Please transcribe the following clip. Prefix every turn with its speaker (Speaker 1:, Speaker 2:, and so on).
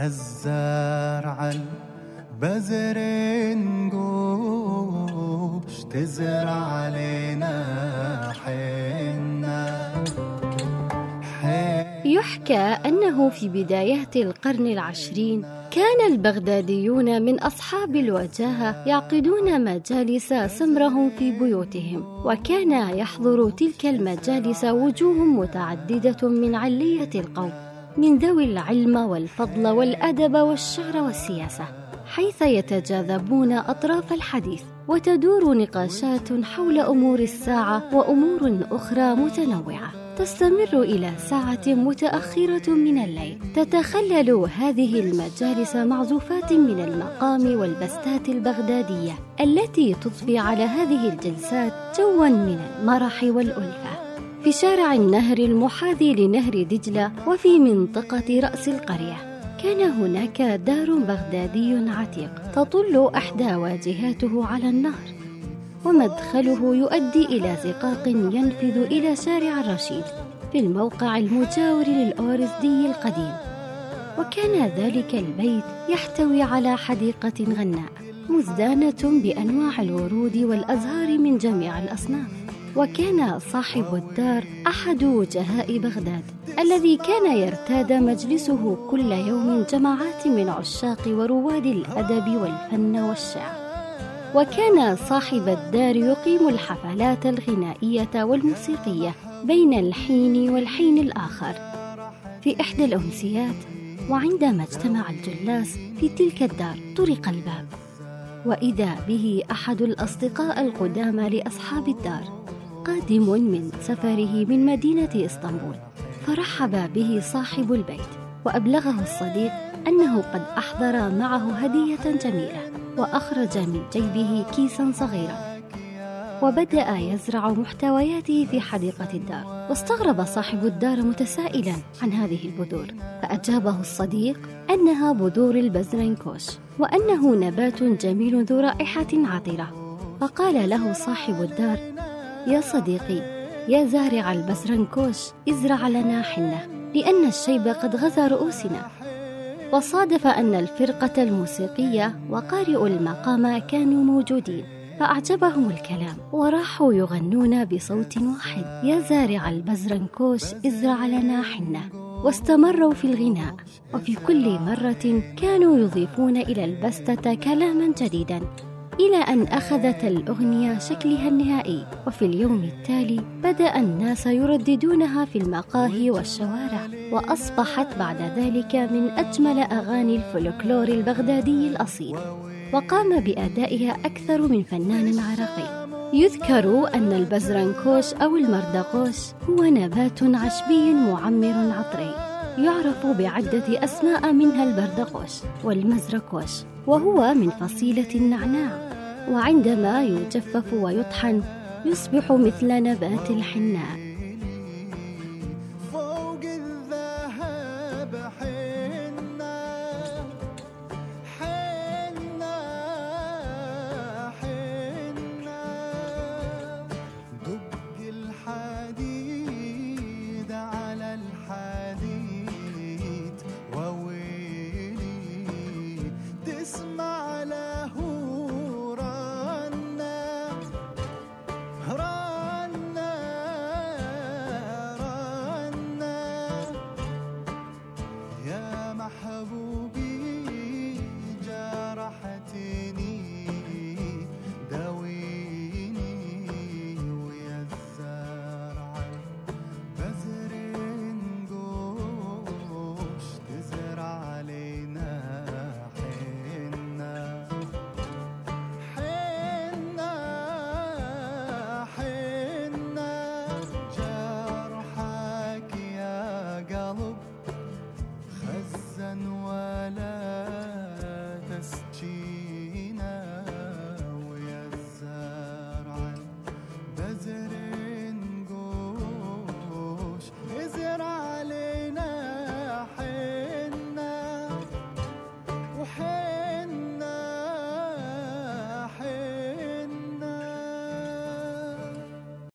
Speaker 1: هالزرع البذر نقوش تزرع علينا حنا
Speaker 2: يحكى أنه في بدايات القرن العشرين كان البغداديون من أصحاب الوجاهة يعقدون مجالس سمرهم في بيوتهم وكان يحضر تلك المجالس وجوه متعددة من علية القوم. من ذوي العلم والفضل والأدب والشعر والسياسة حيث يتجاذبون أطراف الحديث وتدور نقاشات حول أمور الساعة وأمور أخرى متنوعة. تستمر إلى ساعة متأخرة من الليل. تتخلل هذه المجالس معزوفات من المقام والبستات البغدادية التي تضفي على هذه الجلسات جوا من المرح والألفة. في شارع النهر المحاذي لنهر دجلة وفي منطقة رأس القرية. كان هناك دار بغدادي عتيق تطل إحدى واجهاته على النهر ومدخله يؤدي إلى زقاق ينفذ إلى شارع الرشيد في الموقع المجاور للأورزدي القديم. وكان ذلك البيت يحتوي على حديقة غناء مزدانة بأنواع الورود والأزهار من جميع الأصناف. وكان صاحب الدار أحد وجهاء بغداد الذي كان يرتاد مجلسه كل يوم جماعات من عشاق ورواد الأدب والفن والشعر. وكان صاحب الدار يقيم الحفلات الغنائية والموسيقية بين الحين والحين الآخر. في إحدى الأمسيات وعندما اجتمع الجلاس في تلك الدار طرق الباب. وإذا به أحد الأصدقاء القدامى لأصحاب الدار قادم من سفره من مدينة إسطنبول. فرحب به صاحب البيت وأبلغه الصديق أنه قد أحضر معه هدية جميلة وأخرج من جيبه كيسا صغيرا وبدأ يزرع محتوياته في حديقة الدار. واستغرب صاحب الدار متسائلا عن هذه البذور. فأجابه الصديق أنها بذور البزرنكوش وأنه نبات جميل ذو رائحة عطرة. فقال له صاحب الدار يا صديقي يا زارع البزرنكوش ازرع لنا حنة لأن الشيب قد غزا رؤوسنا. وصادف أن الفرقة الموسيقية وقارئ المقام كانوا موجودين فأعجبهم الكلام وراحوا يغنون بصوت واحد. يا زارع البزرنكوش ازرع لنا حنة واستمروا في الغناء وفي كل مرة كانوا يضيفون إلى البستة كلاما جديدا. إلى أن أخذت الأغنية شكلها النهائي وفي اليوم التالي بدأ الناس يرددونها في المقاهي والشوارع وأصبحت بعد ذلك من أجمل أغاني الفولكلور البغدادي الأصيل. وقام بأدائها أكثر من فنان عراقي يذكر أن البزرنكوش أو المردقوش هو نبات عشبي معمر عطري يعرف بعدة أسماء منها البردقوش والمزركوش وهو من فصيلة النعناع. وعندما يجفف ويطحن يصبح مثل نبات الحناء.